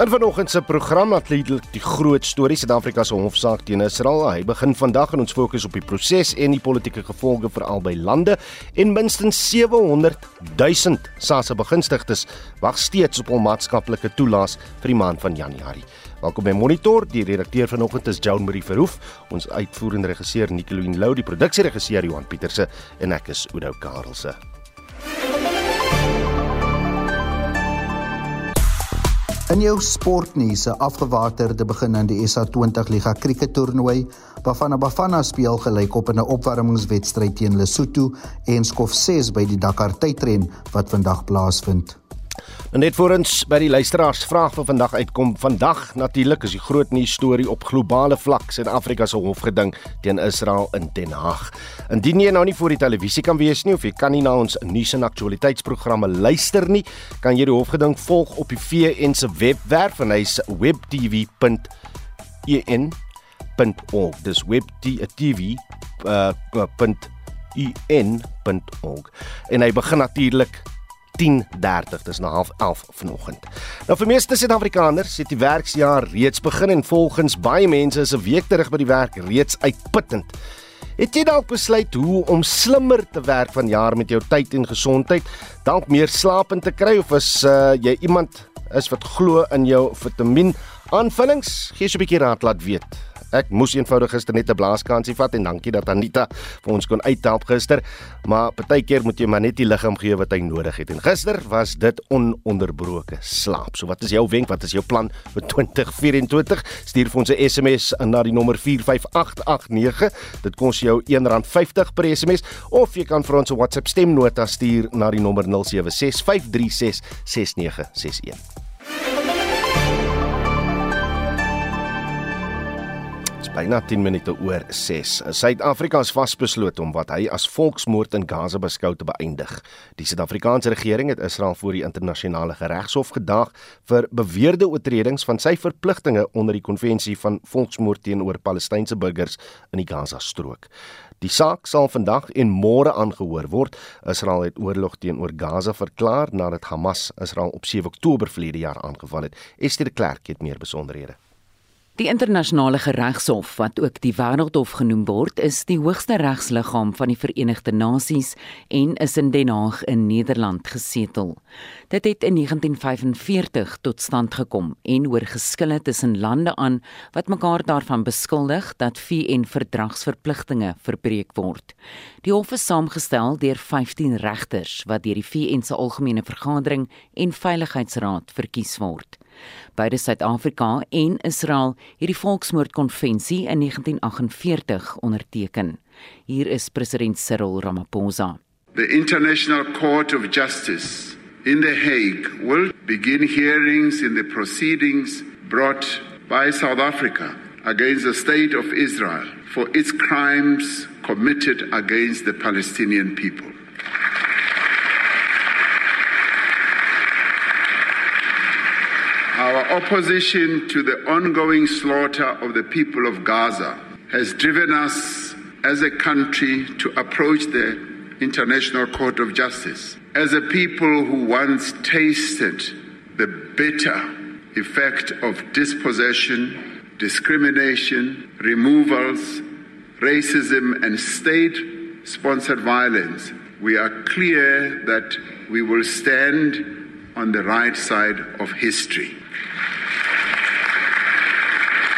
In vanoggend se program atletiek die groot storie Suid-Afrika se hofsaak teen Israel. Hy begin vandag en ons fokus op die proses en die politieke gevolge vir albei lande en minstens 700 000 SASSA begunstigdes wag steeds op hul maatskaplike toelaas vir die maand van Januarie. Welkom by Monitor. Die redakteur vanoggend is Joan Marie Verhoef, ons uitvoerende regisseur Nicoline Lou, die produksieregisseur Johan Pieterse en ek is Oudo Karelse. In jou sportnuus, 'n afgewaterde begin aan die SA20 Liga krieketoernooi, waarvan Bafana speel gelyk op in 'n opwarmingswedstryd teen Lesotho en skof 6 by die Dakar tydren wat vandag plaasvind. Net voor ons by die luisteraars vraag vir vandag uitkom. Vandag natuurlik is die groot nuus storie op globale vlak in Afrika se hofgeding teen Israel in Den Haag. Indien jy nou nie voor die televisie kan wees nie of jy kan nie na ons nuus en aktualiteitsprogramme luister nie, kan jy die hofgeding volg op die VN se webwerf en hy's webtv.en .org. Dis webtv uh, .en.org. En hy begin natuurlik 10:30 dis na 11 vanoggend. Nou vir meeste Suid-Afrikaners het die werksjaar reeds begin en volgens baie mense is 'n week terug by die werk reeds uitputtend. Het jy dalk besluit hoe om slimmer te werk vanjaar met jou tyd en gesondheid, dalk meer slaap in te kry of is uh, jy iemand is wat glo in jou vitamien aanvullings? Gee so 'n bietjie raad laat weet. Ek moes eenvoudig gister net 'n blaaskansie vat en dankie dat Anita vir ons kon uithelp gister. Maar partykeer moet jy maar net die liggaam gee wat hy nodig het. En gister was dit ononderbroke slaap. So wat is jou wenk? Wat is jou plan vir 2024? Stuur vir ons 'n SMS na die nommer 45889. Dit kos jou R1.50 per SMS of jy kan vir ons 'n WhatsApp stemnota stuur na die nommer 0765366961. Byna 10 minute oor 6. Suid-Afrika is vasbeslote om wat hy as volksmoord in Gaza beskou te beëindig. Die Suid-Afrikaanse regering het Israel voor die internasionale geregshof gedaag vir beweerde oortredings van sy verpligtinge onder die konvensie van volksmoord teenoor Palestynse burgers in die Gaza-strook. Die saak sal vandag en môre aangehoor word. Israel het oorlog teenoor Gaza verklaar nadat Hamas Israel op 7 Oktober verlede jaar aangeval het. Esther de Klerk het meer besonderhede. Die internasionale geregshof wat ook die wêreldhof genoem word, is die hoogste regsliggaam van die Verenigde Nasies en is in Den Haag in Nederland gesetel. Dit het in 1945 tot stand gekom en oor geskille tussen lande aan wat mekaar daarvan beskuldig dat VN verdragsverpligtinge verbreek word. Die hof is saamgestel deur 15 regters wat deur die VN se algemene vergadering en veiligheidsraad verkies word. Beide Suid-Afrika en Israel het die Volksmoordkonvensie in 1948 onderteken. Hier is president Cyril Ramaphosa. The International Court of Justice in The Hague will begin hearings in the proceedings brought by South Africa against the state of Israel for its crimes committed against the Palestinian people. Our opposition to the ongoing slaughter of the people of Gaza has driven us as a country to approach the International Court of Justice as a people who once tasted the bitter effect of dispossession, discrimination, removals, racism, and state sponsored violence. We are clear that we will stand on the right side of history.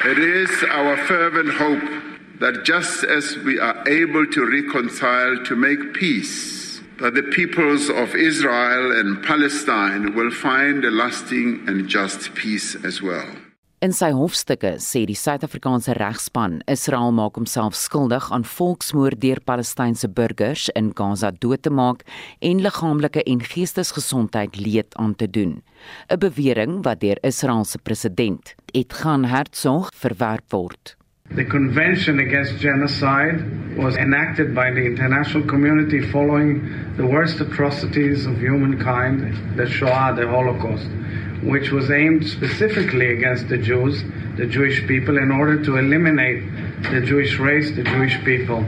It is our fervent hope that just as we are able to reconcile to make peace, that the peoples of Israel and Palestine will find a lasting and just peace as well. In sy hofstukke sê die Suid-Afrikaanse regspan Israel maak homself skuldig aan volksmoord deur Palestynse burgers in Gaza dood te maak en liggaamlike en geestesgesondheid leed aan te doen. 'n Bewering wat deur Israel se president Ethan Herzog verwerp word. The Convention Against Genocide was enacted by the international community following the worst atrocities of humankind, the Shoah, the Holocaust. which was aimed specifically against the Jews, the Jewish people, in order to eliminate the Jewish race, the Jewish people.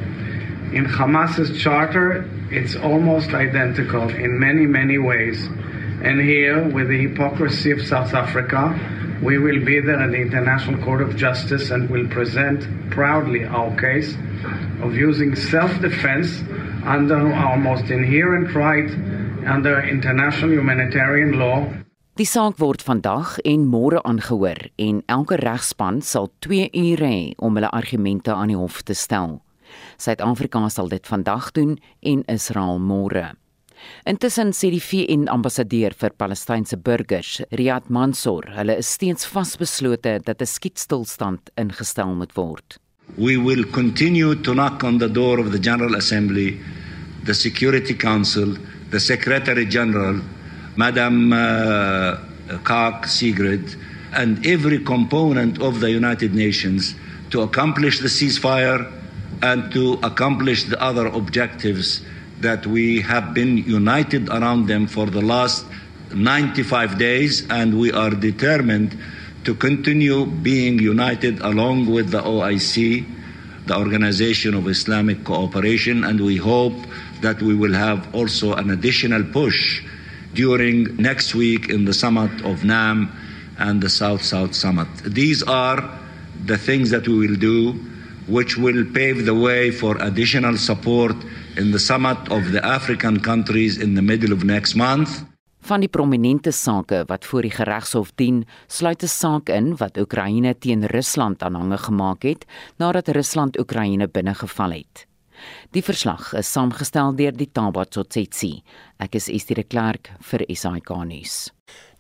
In Hamas's charter, it's almost identical in many, many ways. And here, with the hypocrisy of South Africa, we will be there at the International Court of Justice and will present proudly our case of using self defense under our most inherent right under international humanitarian law. Die saak word vandag en môre aangehoor en elke regspan sal 2 ure hê om hulle argumente aan die hof te stel. Suid-Afrika sal dit vandag doen en Israel môre. Intussen sê die VN-ambassadeur vir Palestynse burgers, Riyad Mansour, hulle is steeds vasbeslote dat 'n skietstilstand ingestel moet word. We will continue to knock on the door of the General Assembly, the Security Council, the Secretary General, Madam uh, Kak Sigrid, and every component of the United Nations to accomplish the ceasefire and to accomplish the other objectives that we have been united around them for the last 95 days, and we are determined to continue being united along with the OIC, the Organization of Islamic Cooperation, and we hope that we will have also an additional push during next week in the summit of NAM and the South South Summit. These are the things that we will do which will pave the way for additional support in the summit of the African countries in the middle of next month. Van die prominente sake wat voor die regshof dien, sluit 'n saak in wat Oekraïne teen Rusland aanhange gemaak het nadat Rusland Oekraïne binnegeval het. Die verslag is saamgestel deur die Tabatsotsetsi. Ek is Estie de Klerk vir SAK nuus.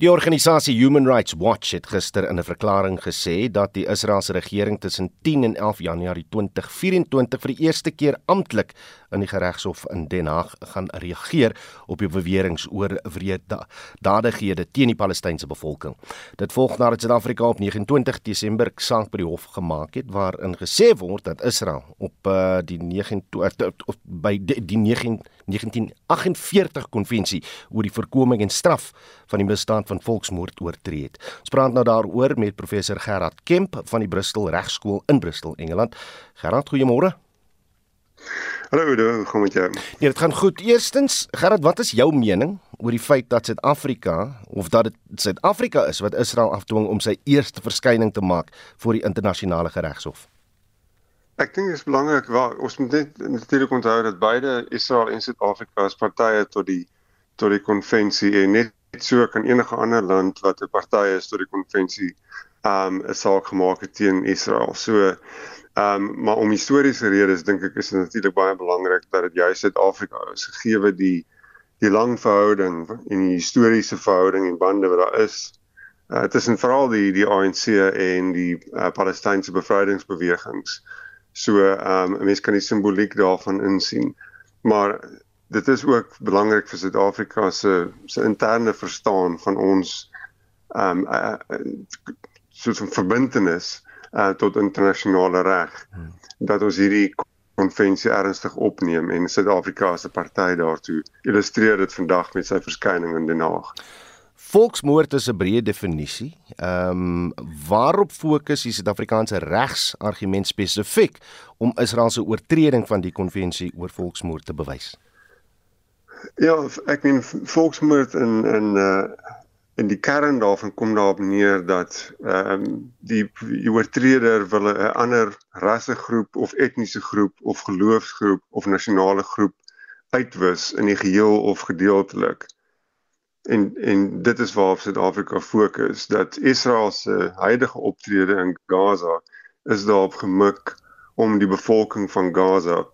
Die organisasie Human Rights Watch het gister in 'n verklaring gesê dat die Israeliese regering tussen 10 en 11 Januarie 2024 vir die eerste keer amptelik in die regshof in Den Haag gaan reageer op die beweringe oor wrede daadighede teen die Palestynse bevolking. Dit volg nadat Suid-Afrika op 29 Desember saak by die hof gemaak het waarin gesê word dat Israel op uh, die 9 of by die, die 9 1948 konvensie oor die voorkoming en straf van die misdaad van volksmoord oortree het. Ons praat nou daaroor met professor Gerard Kemp van die Bristol Regskool in Bristol, Engeland. Gerard, goeiemôre. Hallo, hoe gaan dit met jou? Nee, dit gaan goed. Eerstens, Gerard, wat is jou mening oor die feit dat Suid-Afrika of dat dit Suid-Afrika is wat Israel afdwing om sy eerste verskyning te maak voor die internasionale geregshof? Ek dink dit is belangrik waar ons moet net natuurlik onthou dat beide Israel en Suid-Afrika as partye tot die tot die konvensie en net so kan enige ander land wat 'n party is tot die konvensie um 'n saak gemaak het teen Israel. So um maar om historiese redes dink ek is dit natuurlik baie belangrik dat dit juist Suid-Afrika is gegee die die lang verhouding en die historiese verhouding en bande wat daar is. Uh, tussen veral die die ANC en die uh, Palestynse bevrydingsbewegings. So um 'n mens kan die simboliek daarvan insien. Maar dit is ook belangrik vir Suid-Afrika se se interne verstaan van ons ehm um, uh, soos 'n verbintenis uh, tot internasionale reg hmm. dat ons hierdie konvensie ernstig opneem en Suid-Afrika se party daartoe illustreer dit vandag met sy verskyning in Den Haag. Volksmoord is 'n breë definisie. Ehm um, waarop fokus die Suid-Afrikaanse regsargument spesifiek om Israel se oortreding van die konvensie oor volksmoord te bewys? Ja, ek meen volksmoord in in uh in die kern daarvan kom daarop neer dat ehm um, die, die oortreder wil 'n ander rassegroep of etniese groep of geloofsgroep of nasionale groep uitwis in die geheel of gedeeltelik. En en dit is waarop Suid-Afrika fokus dat Israel se huidige optrede in Gaza is daarop gemik om die bevolking van Gaza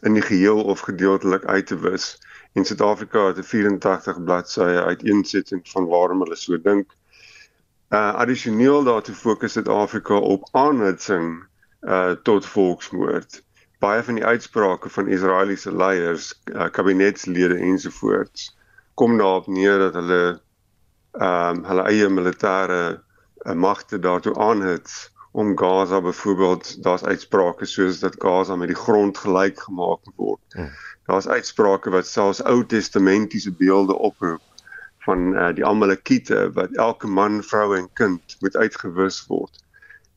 in die geheel of gedeeltelik uit te wis en Suid-Afrika het 'n 84 bladsye uiteensetting van waarom hulle so dink. Uh addisioneel daartoe fokus Suid-Afrika op aanhitsing uh tot volksmoord. Baie van die uitsprake van Israeliese leiers, uh, kabinetslede ensovoorts kom daarop neer dat hulle ehm um, hulle eie militêre uh, magte daartoe aanhits om Gaza byvoorbeeld daar's uitsprake soos dat Gaza met die grond gelyk gemaak word. Hmm daar's uitsprake wat selfs Ou Testamentiese beelde oproep van uh, die Amalekiete wat elke man, vrou en kind moet uitgewis word.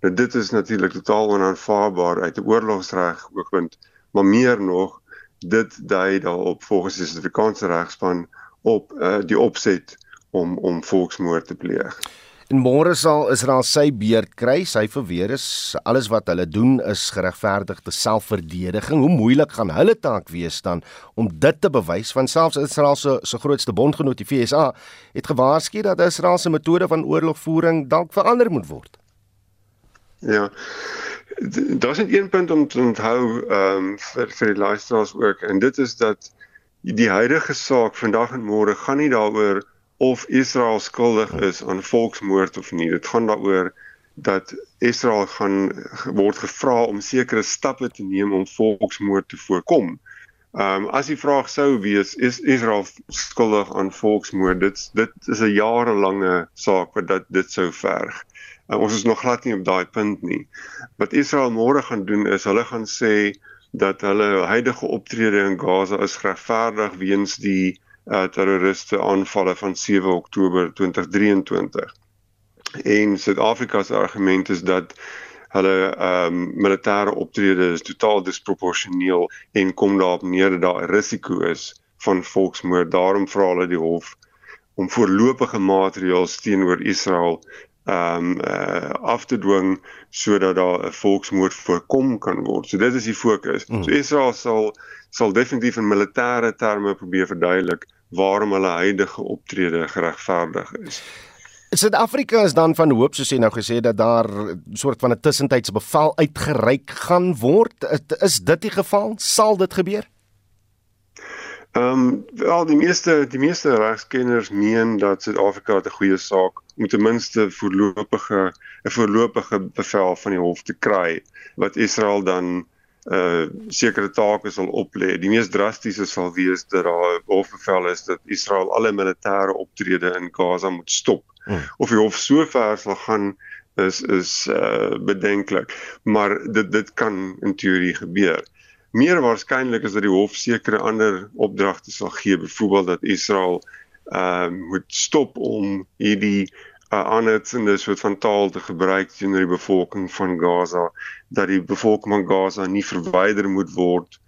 Nou dit is natuurlik totaal onaanvaarbaar uit 'n oorlogsreg oogpunt, maar meer nog dit dui daarop volgens die Suid-Afrikaanse regspan op uh, die opset om om volksmoord te pleeg. En môre sal Israel sy beurt kry. Sy verweer is alles wat hulle doen is geregverdigde selfverdediging. Hoe moeilik gaan hulle taak wees dan om dit te bewys van selfs Israel se se grootste bondgenoot die VSA het gewaarsku dat Israel se metode van oorlogvoering dalk verander moet word. Ja. Daar's net een punt om te onthou ehm um, vir vir die luisteraars ook en dit is dat die huidige saak vandag en môre gaan nie daaroor of Israel skuldig is aan volksmoord of nie. Dit gaan daaroor dat Israel gaan word gevra om sekere stappe te neem om volksmoord te voorkom. Ehm um, as die vraag sou wees is Israel skuldig aan volksmoord? Dit dit is 'n jarelange saak wat dat dit sou verg. Uh, ons is nog glad nie op daai punt nie. Wat Israel môre gaan doen is hulle gaan sê dat hulle huidige optrede in Gaza is regverdig weens die uh, terroriste aanvalle van 7 Oktober 2023. En Suid-Afrika se argument is dat hulle ehm um, militêre optrede is totaal disproporsioneel en kom daarop neer dat daar 'n risiko is van volksmoord. Daarom vra hulle die hof om voorlopige maatreëls teenoor Israel ehm um, uh, af te dwing sodat daar 'n volksmoord voorkom kan word. So dit is die fokus. Mm. So Israel sal sal definitief in militêre terme probeer verduidelik waarom hulle huidige optrede geregverdig is. Suid-Afrika is dan van hoop soos jy nou gesê dat daar soort van 'n tussentydse bevel uitgereik gaan word. Is dit die geval? Sal dit gebeur? Ehm um, wel die meeste die meeste regskenners meen dat Suid-Afrika 'n goeie saak moet ten minste voorlopige 'n voorlopige bevel van die hof te kry wat Israel dan uh sekere take sal oplê. Die mees drastiese sal wees dat daar 'n hofbevel is dat Israel alle militêre optrede in Gaza moet stop. Hmm. Of die hof so ver sal gaan is is uh bedenklik, maar dit dit kan in teorie gebeur. Meer waarskynlik is dat die hof sekere ander opdragte sal gee, byvoorbeeld dat Israel uh moet stop om hierdie 'n aanhitsende soort van taal te gebruik teenoor die bevolking van Gaza dat die bevolking van Gaza nie verwyder moet word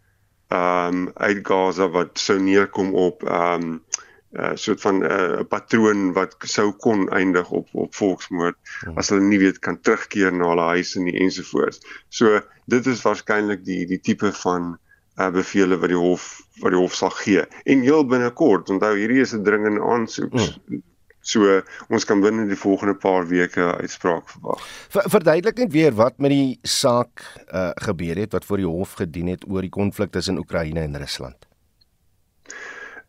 um uit Gaza wat sou neerkom op um 'n uh, soort van uh, 'n uh, patroon wat sou kon eindig op op volksmoord hmm. as hulle nie weet kan terugkeer na hulle huise nie ensovoorts. So dit is waarskynlik die die tipe van uh, bevele wat die hof wat die hof sal gee. En heel binnekort, onthou hierdie is 'n dringende aansoek. Hmm. So ons kan binne die volgende paar weke uitspraak verwag. Ver, verduidelik net weer wat met die saak uh, gebeur het wat voor die hof gedien het oor die konflik tussen Oekraïne en Rusland.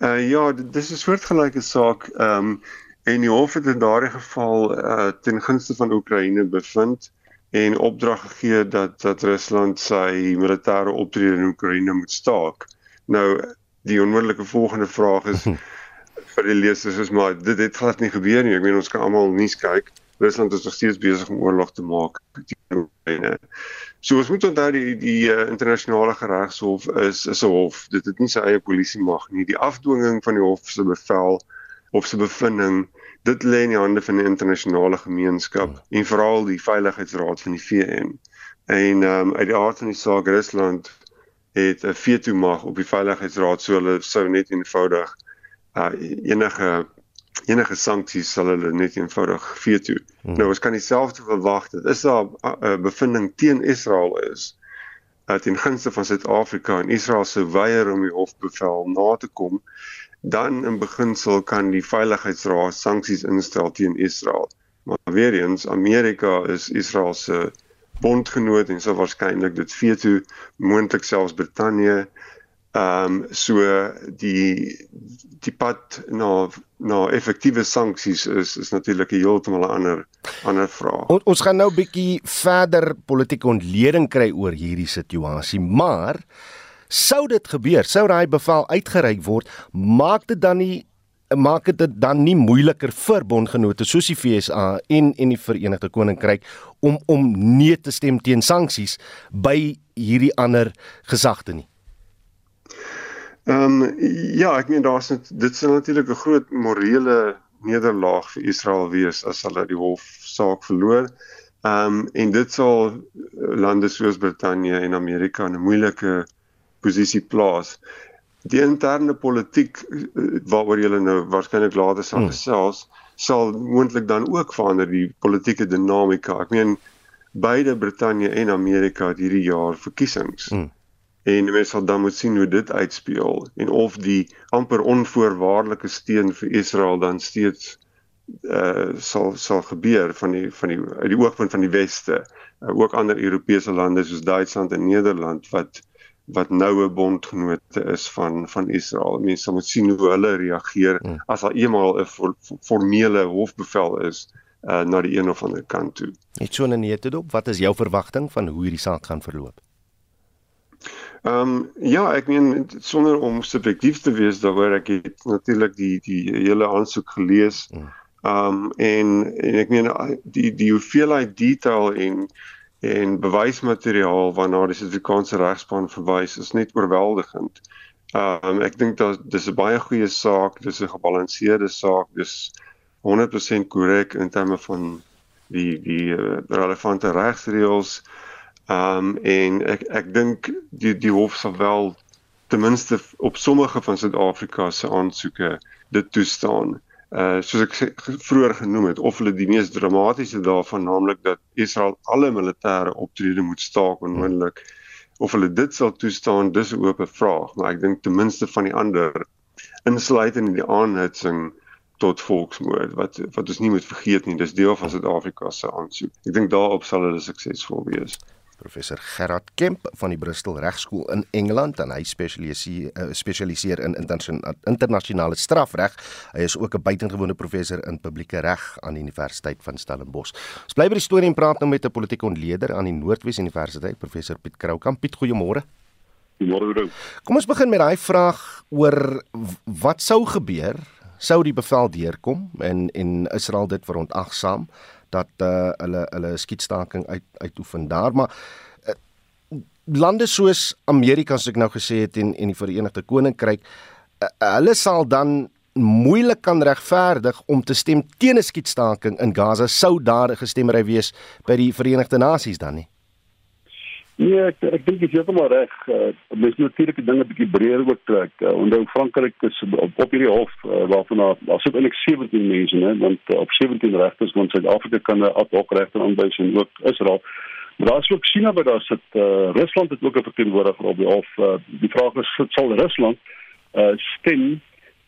Uh ja, dis 'n soortgelyke saak. Ehm um, en die hof het in daardie geval uh ten gunste van Oekraïne bevind en opdrag gegee dat dat Rusland sy militêre optrede in Oekraïne moet staak. Nou die onmiddellike volgende vraag is vir die lesers is maar dit het glad nie gebeur nie. Ek meen ons kan almal nuus kyk. Rusland is nog steeds besig om oorlog te maak teen Oekraïne. So ons moet onthou die die uh, internasionale geregshof is is 'n hof. Dit het nie sy eie polisie mag nie. Die afdwinging van die hof se bevel of se bevinding dit lê in die hande van die internasionale gemeenskap ja. en veral die veiligheidsraad van die VN. En ehm um, uit die aard van die saak Rusland het 'n veto mag op die veiligheidsraad so hulle sou net eenvoudig uh, enige enige sanksies sal hulle net eenvoudig veto. Hmm. Nou ons kan dieselfde verwag dat is daar 'n uh, uh, bevinding teen Israel is dat in gunste van Suid-Afrika en Israel se weier om die hofbevel na te kom, dan in beginsel kan die veiligheidsraad sanksies instel teen Israel. Maar weer eens Amerika is Israel se bondgenoot en sou waarskynlik dit veto moontlik selfs Brittanje Ehm um, so die die pad na na effektiewe sanksies is is natuurlik 'n heeltemal 'n ander ander vraag. On, ons gaan nou 'n bietjie verder politieke ontleding kry oor hierdie situasie, maar sou dit gebeur, sou daai bevel uitgereik word, maak dit dan nie maak dit dan nie moeiliker vir bondgenote soos die FSA en en die Verenigde Koninkryk om om nee te stem teen sanksies by hierdie ander gesagte nie. Ehm um, ja, ek meen daar's dit sal natuurlik 'n groot morele nederlaag vir Israel wees as hulle die hofsaak verloor. Ehm um, en dit sal lande soos Brittanje en Amerika in 'n moeilike posisie plaas. Die interne politiek uh, waaroor julle nou waarskynlik later sal hmm. gesels, hmm. sal moontlik dan ook verander die politieke dinamika. Ek meen beide Brittanje en Amerika het hierdie jaar verkiesings. Hmm. En mense sal dan moet sien hoe dit uitspeel en of die amper onvoorwaardelike steun vir Israel dan steeds uh sal sal gebeur van die van die uit die oogpunt van die weste uh, ook ander Europese lande soos Duitsland en Nederland wat wat noue bondgenote is van van Israel. Mense moet sien hoe hulle reageer hmm. as daar eenmaal 'n formele hofbevel is uh na die een of ander kant toe. Net so 'n neete dop, wat is jou verwagting van hoe hierdie saak gaan verloop? Ehm um, ja, ek meen sonder om subjektief te wees daaroor ek het natuurlik die die hele aansoek gelees. Hmm. Um en en ek meen die die hoeveelheid detail en en bewysmateriaal waarna die Suid-Afrikaanse regspan verwys is net oorweldigend. Um ek dink dat dis 'n baie goeie saak, dis 'n gebalanseerde saak, dis 100% korrek in terme van die die uh, relevante regsreëls. Um en ek ek dink die die hof sal wel ten minste op sommige van Suid-Afrika se aansoeke dit toestaan. Uh soos ek vroeër genoem het of hulle die mees dramatiese daarvan naamlik dat Israel alle militêre optrede moet staak onmiddellik of hulle dit sal toestaan dis 'n oop vraag maar ek dink ten minste van die ander insluitend in die aanhitsing tot volksmoord wat wat ons nie moet vergeet nie dis deel van Suid-Afrika se aansoek. Ek dink daarop sal hulle suksesvol wees professor Gerard Kemp van die Bristol Regskool in Engeland en hy spesialiseer uh, spesialiseer in internasionale strafreg. Hy is ook 'n buitengewone professor in publieke reg aan die Universiteit van Stellenbosch. Ons bly by die storie en praat nou met 'n politieke ontleder aan die Noordwes Universiteit, professor Piet Kroukamp. Piet, goeiemôre. Goeiemôre. Kom ons begin met daai vraag oor wat sou gebeur sou die bevel deurkom en en Israel dit verontagsaam dat uh, hulle hulle skietstaking uit uitoefen daar maar uh, lande soos Amerika soos ek nou gesê het en en die Verenigde Koninkryk uh, hulle sal dan moeilik kan regverdig om te stem teen 'n skietstaking in Gaza sou daar 'n gestemmery wees by die Verenigde Nasies dan nie Nee, ek ek dink jy is heeltemal reg. Uh, mens moet natuurlik die dinge bietjie breër ook trek. Uh, onthou Frankryk is op, op hierdie hof uh, waarvan daar daar sit eintlik 17 mense, né, want uh, op 17 regters van Suid-Afrika kan 'n ad hoc regter aanwys en ook Israel. Maar daar is ook China by daar sit. Uh, Rusland het ook 'n verteenwoordiger op die hof. Uh, die vraag is sal Rusland uh, stem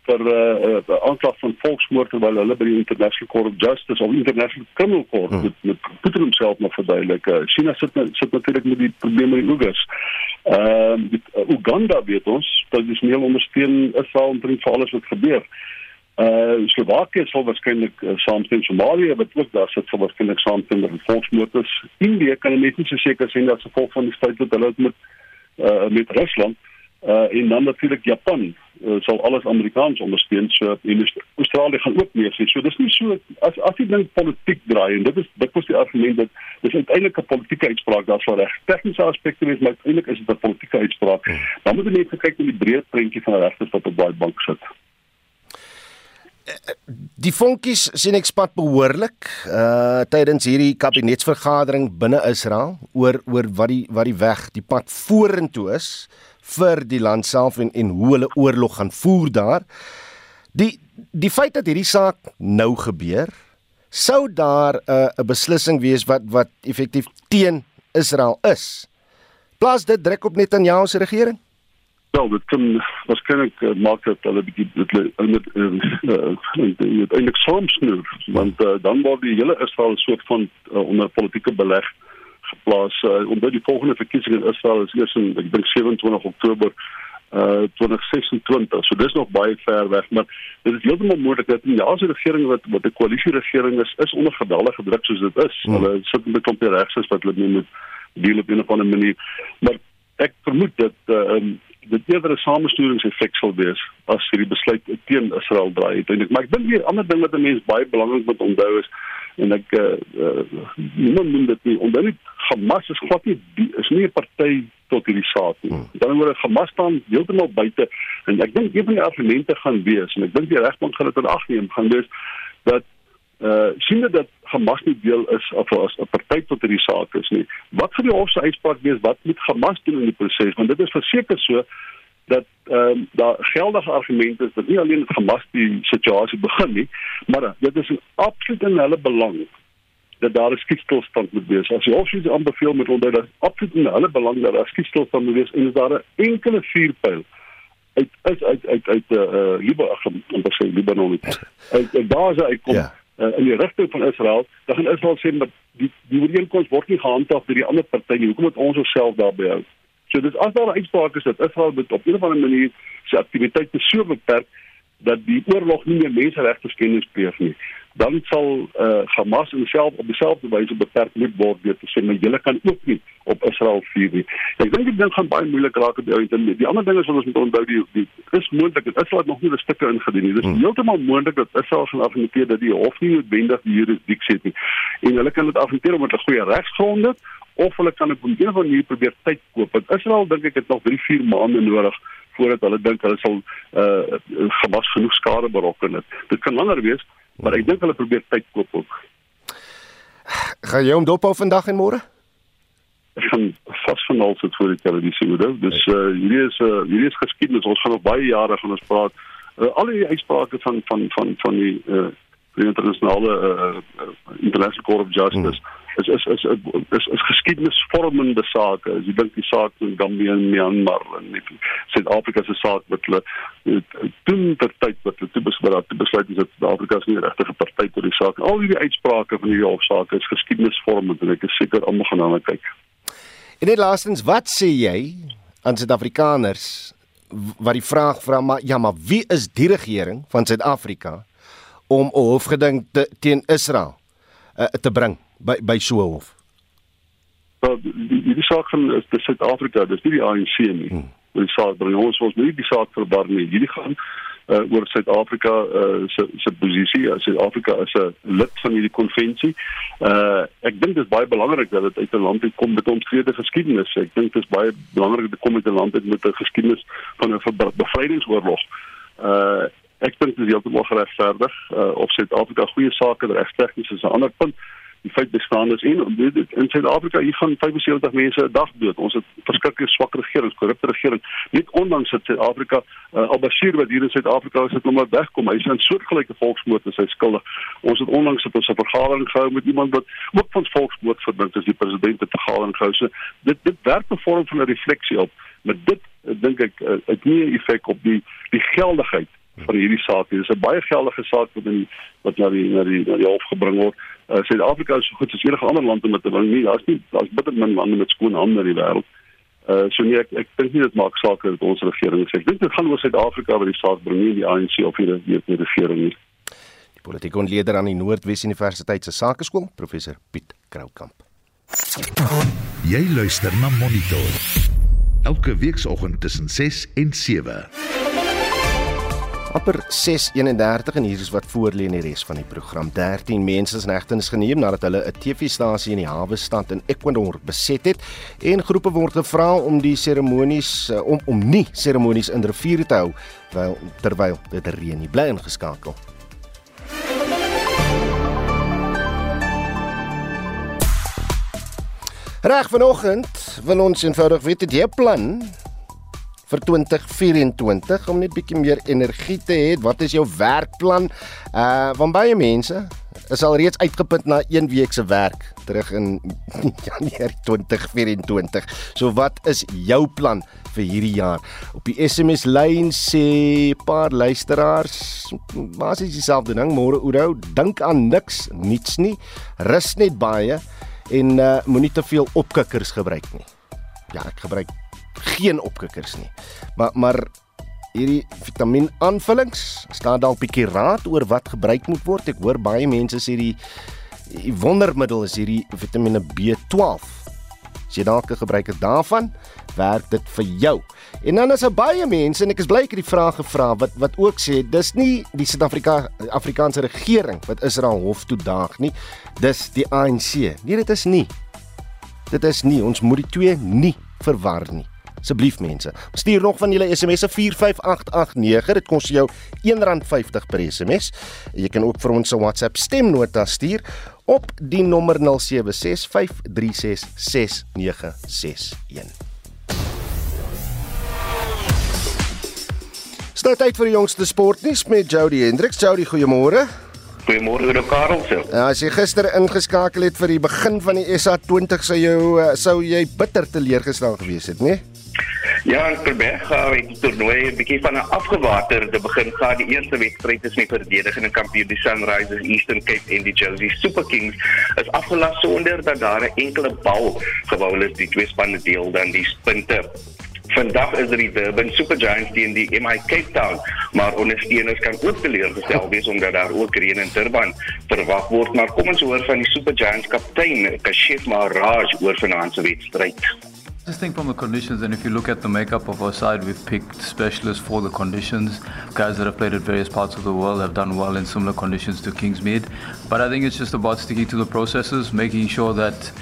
vir 'n uh, uh, aanklag van volksmoord terwyl hulle by die International Court of Justice of International Criminal Court hmm. met met Putin homself nog verduidelik. Uh, China sit sit natuurlik met die probleme in Oegurs. Ehm uh, uh, Uganda weet ons dat dis nie ondersteun Israel omtrent vir alles wat gebeur. Uh Slowakië sal waarskynlik uh, saamstem Somalië wat ook daar sit sal waarskynlik saamstem met volksmoord. Indië kan net nie so seker sien dat se volk van die feit dat hulle met uh, met Rusland uh en dan natuurlik Japan uh, sal alles Amerikaans ondersteun so en Australië gaan ook mee sê. So dis nie so as as jy dink politiek draai en dit is dit was die argument dat dis uiteindelik 'n politieke uitspraak daarvan reg. Tegniese aspekte is maar eintlik is dit 'n politieke uitspraak. Hmm. Dan moet jy net kyk na die breë prentjie van regters wat op daai bank sit. Die vonkies sien ek spat behoorlik uh tydens hierdie kabinetsvergadering binne Israel oor oor wat die wat die weg, die pad vorentoe is vir die land self en en hoe hulle oorlog gaan voer daar. Die die feit dat hierdie saak nou gebeur, sou daar 'n uh, 'n beslissing wees wat wat effektief teen Israel is. Plaas dit druk op Netanyahu se regering? Wel, dit kan waarskynlik uh, maak dat hulle bietjie dit hulle met eintlik soms snoer, want uh, dan word die hele Israel 'n soort van uh, onder politieke beleg geplaas uh, omdat die volgende verkiesing in Israel is eers in ek dink 27 Oktober uh 2026. So dis nog baie ver weg, maar dit is heeltemal moontlik dat die jare regering wat wat 'n koalisie regering is, is onder geweldige druk soos dit is. Hmm. Hulle sit met 'n klompie regses wat hulle nie moet deel op 'n of ander manier. Maar ek vermoed dat uh um, dit eerder 'n samestoringseffek sal wees as hierdie besluit teen Israel draai uiteindelik. Maar ek dink die ander ding wat 'n mens baie belangrik moet onthou is en ek uh, uh niemand moet dit nie onthou nie Hamas is glad nie is nie 'n party tot hierdie saak nie. Hmm. Dan word Hamas staan heeltemal buite en ek dink een van die argumente gaan wees en ek dink die regbank gaan dit in ag neem gaan wees dat uh sien dat Hamas nie deel is of as 'n party tot hierdie saak is nie. Wat gaan die hof se uitspraak wees? Wat moet Hamas doen in die proses? Want dit is verseker so dat ehm um, daar geldige argumente is dat nie alleen Hamas die situasie begin nie, maar dit is absoluut in hulle belang dat daar 'n skietstilstand moet wees. As die hof sê aanbeveel met onder dat absoluut in hulle belang dat daar 'n skietstilstand moet wees en is daar 'n enkele vuurpyl uit uit uit uit uit eh uh, Libanon, om te sê Libanon. Uit, daar sou uitkom. Ja uh, in die rigting van Israel, dan gaan Israel sê dat die die ooreenkoms word nie gehandhaaf deur die ander party nie. Hoekom moet ons osself daarbey hou? So dis as daar 'n uitspraak is dat Israel met op 'n of ander manier sy aktiwiteite so beperk dat die oorlog nie meer menseregte skendings pleeg nie dan sal eh uh, Hamas homself op dieselfde wyse beperk moet word deur te sê maar julle kan ook nie op Israel vuur nie. Ek dink dit ding gaan baie moeilik raak op die ou end. Die ander ding is ons moet onthou die, die is moontlik dat Israel nog nie stukke ingedien nie. Dit is hmm. heeltemal moontlik dat Israel gaan afneem dat die hof nie noodwendig die jurisdiksie het nie. En hulle kan dit afneem met 'n goeie regsgronde of hulle kan op 'n of ander manier probeer tyd koop. Want Israel dink ek het nog 3, 4 maande nodig voordat hulle dink hulle sal eh uh, Hamas genoeg skade berokken het. Dit kan langer wees maar ek dink hulle probeer tyd koop ook. Gaan jy hom dop op vandag en môre? Ek gaan vas van al sit voor die televisie hoor. Dus uh hierdie is uh hierdie is geskiedenis. Ons gaan op baie jare gaan ons praat. Uh, al die uitsprake van van van van die uh internasionale uh, uh international court of justice hmm is is is is is geskiedenisvormende sake. As jy dink die saak in Gambia en Myanmar en Suid-Afrika se saak wat hulle doen ter tyd wat hulle toe besluit het, besluit is dat Suid-Afrika is nie regtig 'n party tot die saak. Al hierdie uitsprake van hierdie hofsaake is geskiedenisvormend en ek is seker almal gaan daarna kyk. En net laastens, wat sê jy aan Suid-Afrikaners wat die vraag vra maar ja, maar wie is die regering van Suid-Afrika om 'n hofgeding te, teen Israel uh, te bring? By by so hof? Wel die die saak van is die Suid-Afrika, dis nie die ANC nie. Hmm. Die saak bring ons ons nie die saak verbar nie. Hierdie gaan uh, oor Suid-Afrika uh, se se posisie. Suid-Afrika is 'n lid van hierdie konvensie. Uh ek dink dit is baie belangrik dat dit uit 'n land uit kom met omstrede geskiedenis. Ek dink dit is baie belangrik dat dit kom uit 'n land uit met 'n geskiedenis van 'n bevrydingsoorlog. Uh ek dink dit is heeltemal geregverdig uh, of Suid-Afrika goeie sake regstegnies is 'n ander punt die feit bestaan is en in Suid-Afrika hier gaan 75 mense 'n dag dood. Ons het verskriklik swak regering, korrupte regering. Net ondanks dat Suid-Afrika uh, Al-Bashir wat hier in Suid-Afrika is, het hom wegkom. Hy is 'n soortgelyke volksmoord en hy skuldig. Ons het onlangs het ons 'n vergadering gehou met iemand wat ook van volksmoord verbind is, die president het 'n vergadering gehou. So dit dit werk 'n vorm van 'n refleksie op. Met dit dink ek uh, het nie 'n effek op die die geldigheid van hierdie saak. Dit is 'n baie geldige saak wat in wat na die na die na die hof gebring word. Uh, Suid-Afrika is so goed as enige ander land om te wing nie. Daar's nie daar's bitter min lande met skoon hande in die wêreld. Uh so nee, ek ek dink nie dit maak saak dat ons regering sê. Ek dink dit gaan oor Suid-Afrika wat die saak bring nie die ANC of die die regering nie. Die politieke ontleder aan die Noordwes Universiteit se Sakeskool, professor Piet Kroukamp. Jy luister na Monitor. Elke weekoggend tussen 6 en 7 amper 6:31 en hier is wat voorlê in die res van die program. 13 mense is in hegtenis geneem nadat hulle 'n TV-stasie in die hawe stad in Ecuador beset het en groepe word gevra om die seremonies eh, om om nie seremonies in riviere te hou terwyl terwyl dit reën nie bly ingeskakel. Reg vanoggend wil ons eenvoudig weet het jy 'n plan vir 2024 om net bietjie meer energie te hê. Wat is jou werkplan? Uh van baie mense is al reeds uitgeput na 1 week se werk terug in Januarie 2024. So wat is jou plan vir hierdie jaar? Op die SMS lyn sê 'n paar luisteraars, jy self ding môre Oudo, dink aan niks, niets nie. Rus net baie en uh moenie te veel opkikkers gebruik nie. Ja, ek gebruik geen opkikkers nie. Maar maar hierdie vitamien-aanvullings, staan dalk bietjie raad oor wat gebruik moet word. Ek hoor baie mense sê die, die wondermiddel is hierdie Vitamiene B12. As jy dalk 'n gebruiker daarvan, werk dit vir jou. En dan is daar baie mense en ek is bly ek het die vraag gevra wat wat ook sê dis nie die Suid-Afrika Afrikaanse regering wat Israel hof toe daag nie. Dis die ANC. Nee, dit is nie. Dit is nie. Ons moet die twee nie verwar nie. Asseblief mense, stuur nog van julle SMS'e 45889. Dit kos jou R1.50 per SMS. Jy kan ook vir ons 'n WhatsApp stemnota stuur op die nommer 0765366961. Start tyd vir die jongste sportnuus met Jody Hendriks. Jody, goeiemôre. Goeiemôre Karel se. Ja, as jy gister ingeskakel het vir die begin van die SA20 sou jou eh, sou jy bitter teleurgestel gewees het, né? Ja, in Verberg gaan die toernooi 'n bietjie van 'n afgewaterde begin gehad. Die eerste wedstryd is met verdedigende kampioen die Sunrisers Eastern Cape en die Jersey Super Kings is afgelas sonder dat daar 'n enkele bal gewou is. Die twee spanne deel dan die punte. Vandag is dit die Durban Supergiants teen die MI Cape Town, maar ondersteuners kan ook teleurgestel wees omdat daar ook reën in Durban verwag word. Maar kom ons hoor van die Supergiants kaptein, Kashif Maharaj oor vanaand se wedstryd. I think from the conditions, and if you look at the makeup of our side, we've picked specialists for the conditions. Guys that have played at various parts of the world have done well in similar conditions to Kingsmead. But I think it's just about sticking to the processes, making sure that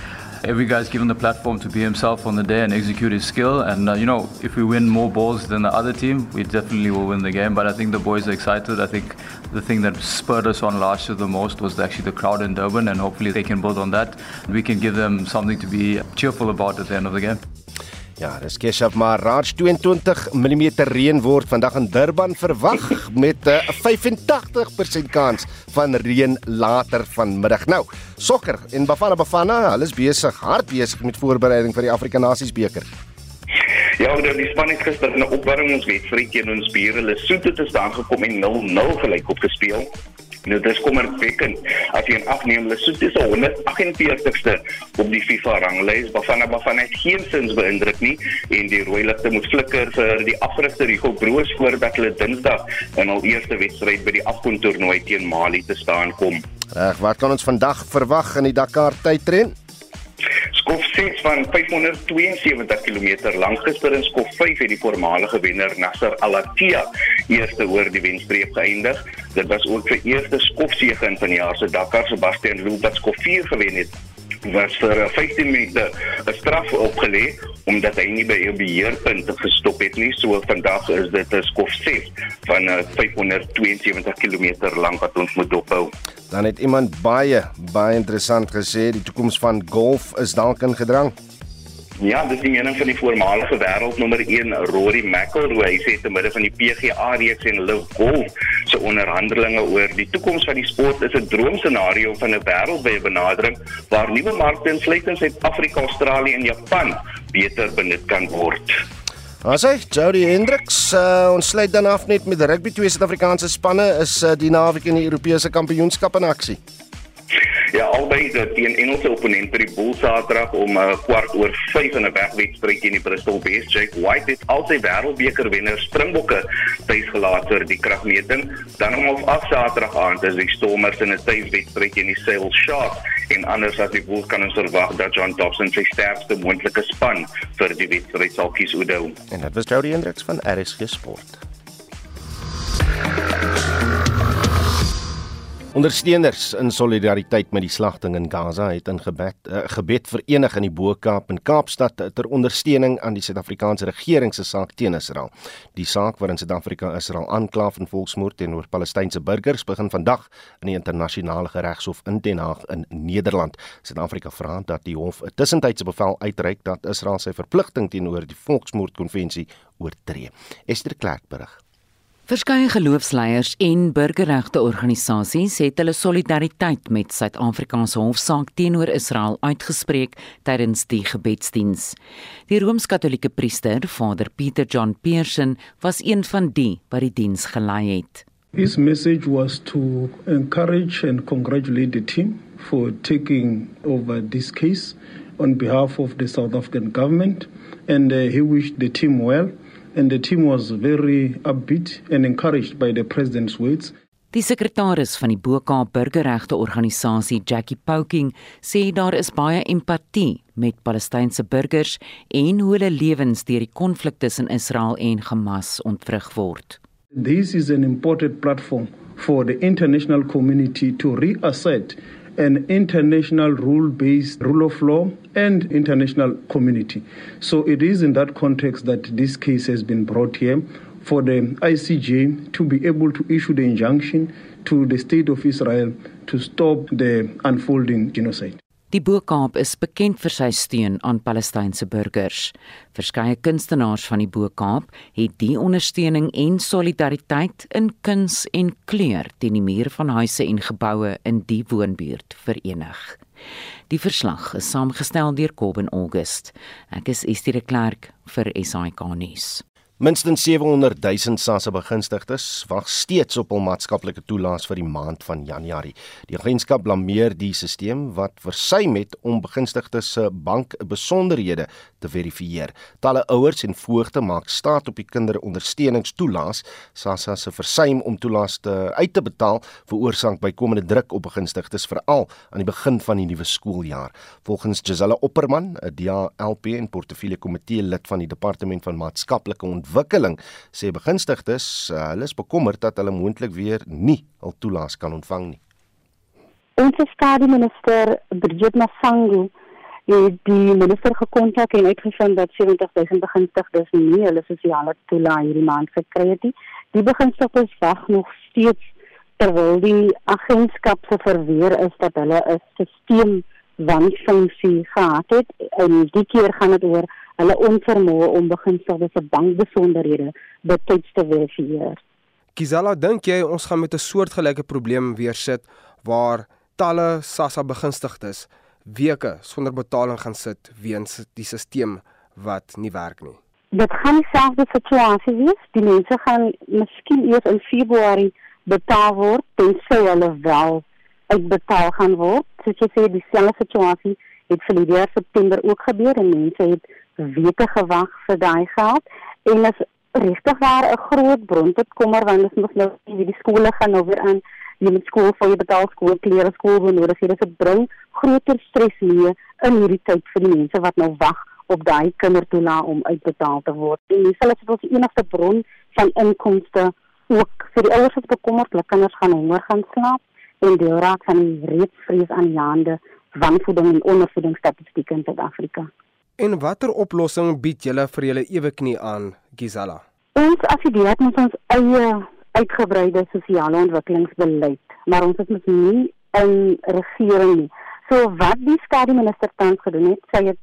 every guy's given the platform to be himself on the day and execute his skill. And uh, you know, if we win more balls than the other team, we definitely will win the game. But I think the boys are excited. I think the thing that spurred us on last year the most was actually the crowd in Durban, and hopefully they can build on that. We can give them something to be cheerful about at the end of the game. Ja, dis Keshav Maharaj 22 mm reën word vandag in Durban verwag met 'n 85% kans van reën later vanmiddag. Nou, sokker en Bafana Bafana, hulle is besig, hard besig met voorbereiding vir die Afrika Nasies beker. Ja, oor die span het gister 'n opwarmingswedstryd teen ons bure Lesotho te staan gekom en 0-0 gelyk op gespeel. Nou dis kommerwekkend as jy in ag neem Lesotho is 148ste op die FIFA ranglys. Bafana Bafana het geen sins beïndruk nie en die rooi ligte moet flikker vir die afrigter Hugo Broos voordat hulle Dinsdag in hul eerste wedstryd by die Afcon toernooi teen Mali te staan kom. Reg, wat kan ons vandag verwag in die Dakar tydren? Skof 6 van 572 km lank gister in Skof 5 het die voormalige wenner Nasser Al-Attiyah eerste oor die wenstreep geëindig. Dit was ook vir eerste skofsege in van die jaar se Dakar Sebastian Loeb wat Skof 4 gewen het was vir 15 minute 'n straf opgelê omdat hy nie by 'n beheerpunt gestop het nie. So vandag is dit 'n skof 6 van 572 km lank wat ons moet dophou. Dan het iemand baie baie interessant gesê die toekoms van golf is dalk in gedrang. Ja, dis die mening van die voormalige wêreldnommer 1 Rory McIlroy. Hy sê te midde van die PGA reeks en LIV Golf se onderhandelinge oor die toekoms van die sport is 'n droomscenario van 'n wêreldwye benadering waar nuwe markte insluitend Suid-Afrika, Australië en Japan beter benut kan word. Ons sê Jody Hendricks, uh, ons sluit dan af net met rugby twee Suid-Afrikaanse spanne is uh, die naweek in die Europese Kampioenskap in aksie. Ja, albei dit teen Engelse opponente die Bulls Saterdag om 'n uh, kwart oor 5 in 'n wegwedstryd teen die Bristol Bears. Jake White het al sy wêreldbeker wenner Springbokke tuisgelaat vir die kragmeting. Dan om op af Saterdag aand is die Stormers in 'n tuiswedstryd teen die Sail Sharks en anders as die Bulls kan ons verwag dat John Dobson sy sterkste moontlike span vir die wedstryd sal kies Oudo. En dit was Jody Hendricks van RSG Sport. Ondersteuners in solidariteit met die slagting in Gaza het in gebed uh, gebed verenig in die Bo-Kaap en Kaapstad ter ondersteuning aan die Suid-Afrikaanse regering se saak teen Israel. Die saak waarin Suid-Afrika Israel aankla van volksmoord teenoor Palestynse burgers begin vandag in die internasionale regshof in Den Haag in Nederland. Suid-Afrika vra dat die hof 'n tussentydse bevel uitreik dat Israel sy verpligting teenoor die volksmoordkonvensie oortree. Esther Klerk berig. Verskeie geloofsleiers en burgerregte organisasies het hulle solidariteit met Suid-Afrika se hofsaak teenoor Israel uitgespreek tydens die gebedsdiens. Die Rooms-Katolieke priester, Vader Peter John Pearson, was een van die wat die diens gelei het. His message was to encourage and congratulate the team for taking over this case on behalf of the South African government and uh, he wished the team well and the team was very upbeat and encouraged by the president's words. Die sekretaris van die Bokaap Burgerregte Organisasie, Jackie Pouking, sê daar is baie empatie met Palestynse burgers en hoe hulle lewens deur die konflik tussen Israel en Hamas ontwrig word. This is an important platform for the international community to reassert an international rule-based rule of law and international community. So it is in that context that this case has been brought here for the ICJ to be able to issue the injunction to the state of Israel to stop the unfolding genocide. Die Boeskaap is bekend vir sy steun aan Palestynse burgers. Verskeie kunstenaars van die Boeskaap het die ondersteuning en solidariteit in kuns en kleur teen die mure van huise en geboue in die woonbuurt verenig. Die verslag is saamgestel deur Kobben August. Ek is Estie de Klerk vir SAK nuus. Minstens 700 000 SASSA begunstigdes wag steeds op hul maatskaplike toelaas vir die maand van Januarie. Die agentskap blameer die stelsel wat versuim het om begunstigdes se bankbesonderhede te verifieer. Talle ouers en voogte maak staat op die kinderondersteuningstoelaas. SASSA se versuim om toelaas te uit te betaal veroorsaak bykomende druk op begunstigdes veral aan die begin van die nuwe skooljaar. Volgens Giselle Opperman, 'n DALP en portefeulje komitee lid van die departement van maatskaplike ontwikkeling sê begunstigdes uh, hulle is bekommerd dat hulle moontlik weer nie hul toelaas kan ontvang nie. Ons staatsminister Bridget Masango het die minister gekontak en uitgevind dat 70000 begunstigdes nie hulle sosiale toelaas hierdie maand gekry het nie. Die begunstigdes wag nog steeds terwyl die agentskap se verweer is dat hulle 'n stelsel wanfunksie gehad het en die keer gaan dit oor hulle onvermoë om beginselde se bankbesonderhede betyds te verifieer. Kizala, dink jy ons gaan met 'n soortgelyke probleem weer sit waar talle SASSA begunstigdes weke sonder betaling gaan sit weens die stelsel wat nie werk nie? Dit gaan dieselfde situasie wees. Die mense gaan miskien eers in Februarie betaal word tensy hulle wel uitbetaal gaan word. Soos jy sê, dieselfde situasie het vir die September ook gebeur en mense het weke gewag vir daai geld en is regtig waar 'n groot bron tot kommer want ons moet nou wie die skole gaan nou weer aan. Jy moet skool vir jou betaal skool klere skool benodig hier dit bring groter stres mee in hierdie tyd vir die mense wat nou wag op daai kindertoela om uitbetaal te word. En dis hulle is die enigste bron van inkomste ook vir die ouers wat bekommerd hulle kinders gaan honger gaan slaap en deel raak van die reeds vrees aan jande wanvoeding en ondervoeding statistiek in Suid-Afrika En watter oplossing bied julle vir julle eweknie aan, Gizala? Ons affilieer met ons eie uitgebreide sosiale ontwikkelingsbeleid, maar ons is nie 'n regering nie. So wat die staatsminister tans gedoen het, sy het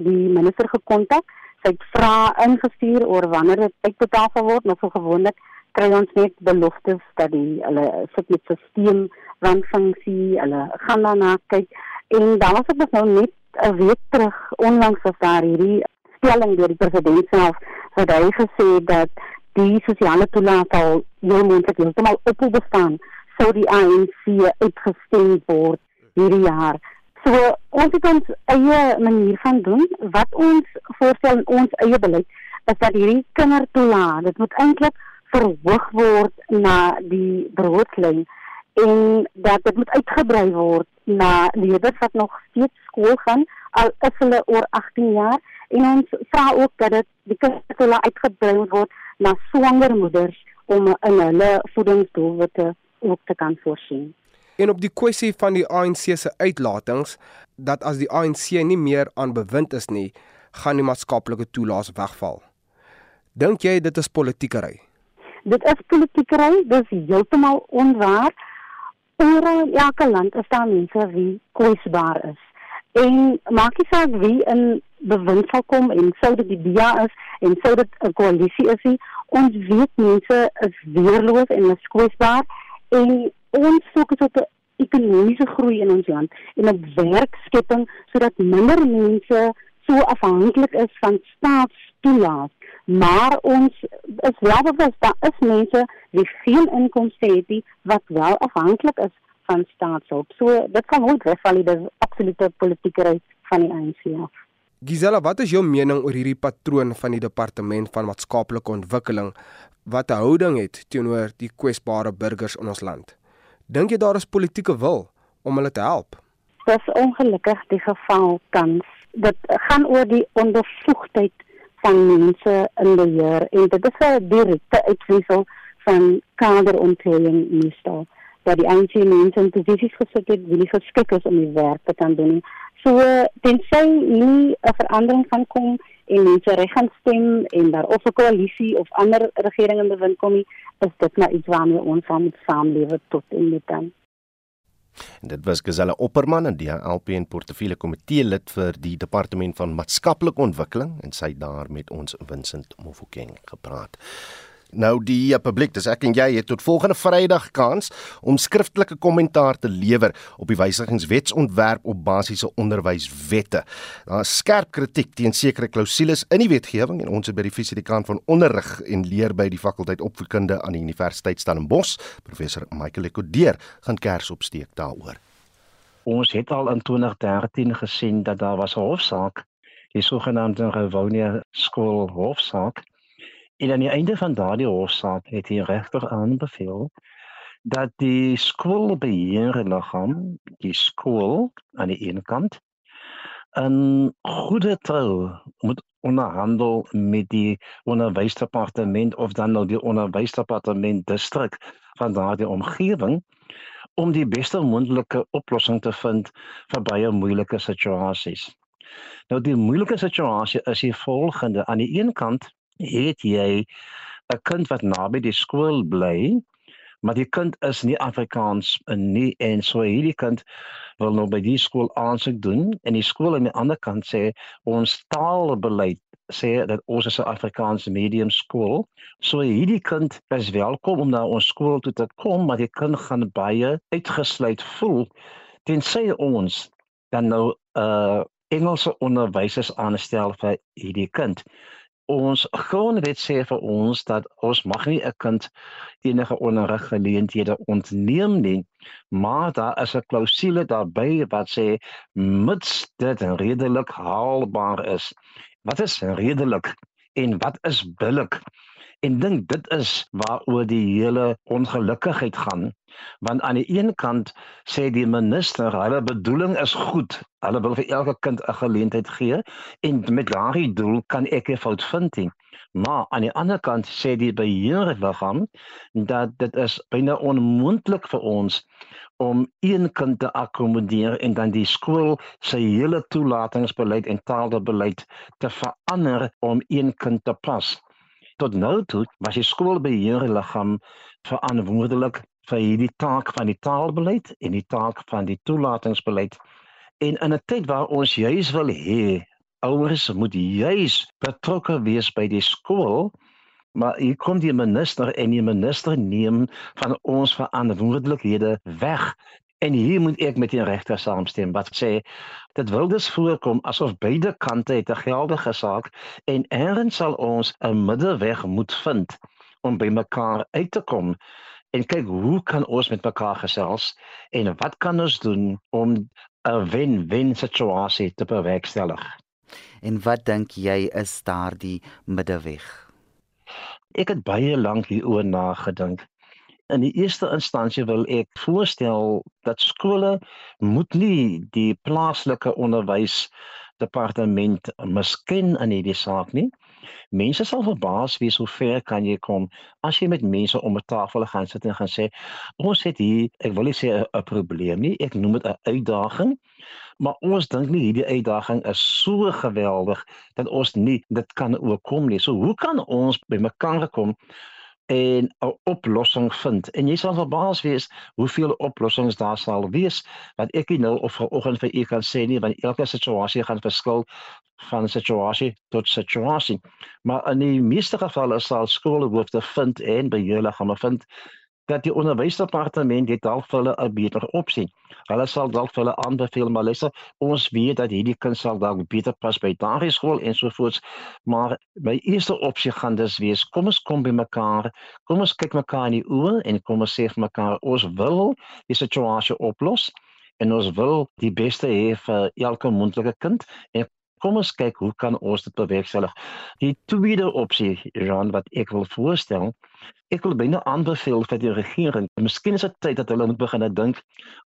die minister gekontak, sy het vrae ingestuur oor wanneer dit uitbetaal sal word, nou so gewoonlik kry ons net beloftes dat die hulle sit met stelsel wanfunksie, hulle gaan daarna kyk en dan was dit nou net 'n week terug onlangs was daar hierdie stelling deur die president self wat hy gesê dat die sosiale toelaat al heel moontlik heeltemal op bestaan sou die ANC uitgestem word hierdie jaar. So ons het ons eie manier van doen wat ons voorstel in ons eie beleid is dat hierdie kindertoelaat dit moet eintlik verhoog word na die broodlyn en dat dit moet uitgebrei word na leerders wat nog steeds skool gaan al is hulle oor 18 jaar en ons vra ook dat dit die kurrikulum uitgebrei word na swanger moeders om in hulle voedingsdoelwitte ook te kan voorsien. En op die kwessie van die ANC se uitlatings dat as die ANC nie meer aan bewind is nie, gaan die maatskaplike toelaas wegval. Dink jy dit is politiekery? Dit is politiekery, dis heeltemal onwaar oral in elke land is daar mense wie kwesbaar is. En maak nie saak wie in bewind sal kom en sou dit die DA is en sou dit 'n koalisie is, nie, ons weet mense is weerloos en is kwesbaar en ons fokus op 'n ekonomiese groei in ons land en op werkskepping sodat minder mense so afhanklik is van staatstoelaas maar ons is wel bewus daar is mense wie geen inkomste het nie wat wel afhanklik is van staatshulp. So dit kan nooit wegval nie, dit is absolute politieke reis van die ANC af. Gisela, wat is jou mening oor hierdie patroon van die departement van maatskaplike ontwikkeling wat 'n houding het teenoor die kwesbare burgers in ons land? Dink jy daar is politieke wil om hulle te help? Dit is ongelukkig die geval tans. Dit gaan oor die ondervoegdheid van mense in beheer en dit is 'n direkte uitwissel van kaderontwikkeling meestal. dat die ANC mense in posisies gesit het wie nie geskik is om die werk te kan doen nie. So tensy nie 'n verandering van kom en mense reg gaan stem en daar of 'n koalisie of ander regering in bewind kom nie, is dit nou iets waarmee ons saam moet saamlewe tot en met dan. En dit was Geselle Opperman en die LP en portefeulje komitee lid vir die departement van maatskaplike ontwikkeling en sy daar met ons Vincent Mofokeng gepraat. Nou die uh, publiek, dis ek en jy het tot volgende Vrydag kans om skriftelike kommentaar te lewer op die wysigingswetsontwerp op basiese onderwyswette. Daar is skerp kritiek teen sekere klousules in die wetgewing en ons het by die fisiedekant van onderrig en leer by die fakulteit opvoedkunde aan die Universiteit Stellenbosch, professor Michael Ekodeer, gaan kers opsteek daaroor. Ons het al in 2013 gesien dat daar was 'n hofsaak, die sogenaamde Rivonia skool hofsaak En aan die einde van daardie hofsaak het die regter aanbeveel dat die skoolbeheerliggaam, die skool aan die een kant, 'n goeie trou moet onderhandel met die onderwysdepartement of dan nou die onderwysdepartement distrik van daardie omgewing om die beste moontlike oplossing te vind vir baie moeilike situasies. Nou die moeilike situasie is die volgende: aan die een kant het jy 'n kind wat naby die skool bly, maar die kind is nie Afrikaans nie en so hierdie kind wil nou by die skool aansoek doen en die skool aan die ander kant sê ons taalbeleid sê dat ons is 'n Afrikaanse medium skool. So hierdie kind is welkom om na ons skool toe te kom, maar die kind gaan baie uitgesluit voel tensy ons dan nou 'n uh, Engelse onderwysers aanstel vir hierdie kind ons grondwet sê vir ons dat ons mag nie 'n kind enige onderrig geleenthede ontneem nie maar daar is 'n klousule daarbey wat sê mits dit redelik haalbaar is. Wat is redelik en wat is billik en dink dit is waaroor die hele ongelukkigheid gaan. Want aan die een kant sê die minister hulle bedoeling is goed. Hulle wil vir elke kind 'n geleentheid gee en met daardie doel kan ek 'n fout vind nie. Maar aan die ander kant sê die beheerliggaam dat dit is byna onmoontlik vir ons om een kind te akkommodeer en dan die skool se hele toelatingsbeleid en taalbeleid te verander om een kind te pas tot nou toe was die skoolbeheerliggaam verantwoordelik vir hierdie taak van die taalbeleid en die taak van die toelatingsbeleid. En in 'n tyd waar ons juis wil hê ouers moet juis betrokke wees by die skool, maar hier kom die minister en die minister neem van ons verantwoordelikhede weg En hier moet ek met die regter saamstem wat sê dit wil dus voorkom asof beide kante het 'n geldige saak en eers sal ons 'n middelweg moet vind om by mekaar uit te kom en kyk hoe kan ons met mekaar gesels en wat kan ons doen om 'n wen-wen situasie te bewerkstellig. En wat dink jy is daardie middelweg? Ek het baie lank hieroor nagedink in die eerste instansie wil ek voorstel dat skole moet nie die plaaslike onderwys departement misken in hierdie saak nie. Mense sal verbaas wees hoe ver kan jy kom as jy met mense om 'n tafel gaan sit en gaan sê ons het hier ek wil nie sê 'n probleem nie, ek noem dit 'n uitdaging. Maar ons dink nie hierdie uitdaging is so geweldig dat ons nie dit kan oorkom nie. So hoe kan ons by mekaar kom en 'n oplossing vind. En jy sal verbaas wees hoeveel oplossings daar sal wees wat ek nie nou of vanoggend vir u kan sê nie want elke situasie gaan verskil van situasie tot situasie. Maar in die meeste gevalle sal skole hoofde vind en beheerliggame vind dat die onderwysdepartement dit dalk vir hulle 'n beter opsie. Hulle sal dalk vir hulle aanbeveel maar lesse ons weet dat hierdie kind sal dalk beter pas by daardie skool en so voort. Maar my eerste opsie gaan dus wees kom ons kom by mekaar. Kom ons kyk mekaar in die oë en kom ons sê vir mekaar ons wil die situasie oplos en ons wil die beste hê vir elke mondelike kind en kom ons kyk hoe kan ons dit bewerkstellig. Die tweede opsie, Jean, wat ek wil voorstel, ek wil binne aanbeveel vir die regering, miskien is dit tyd dat hulle moet begin dink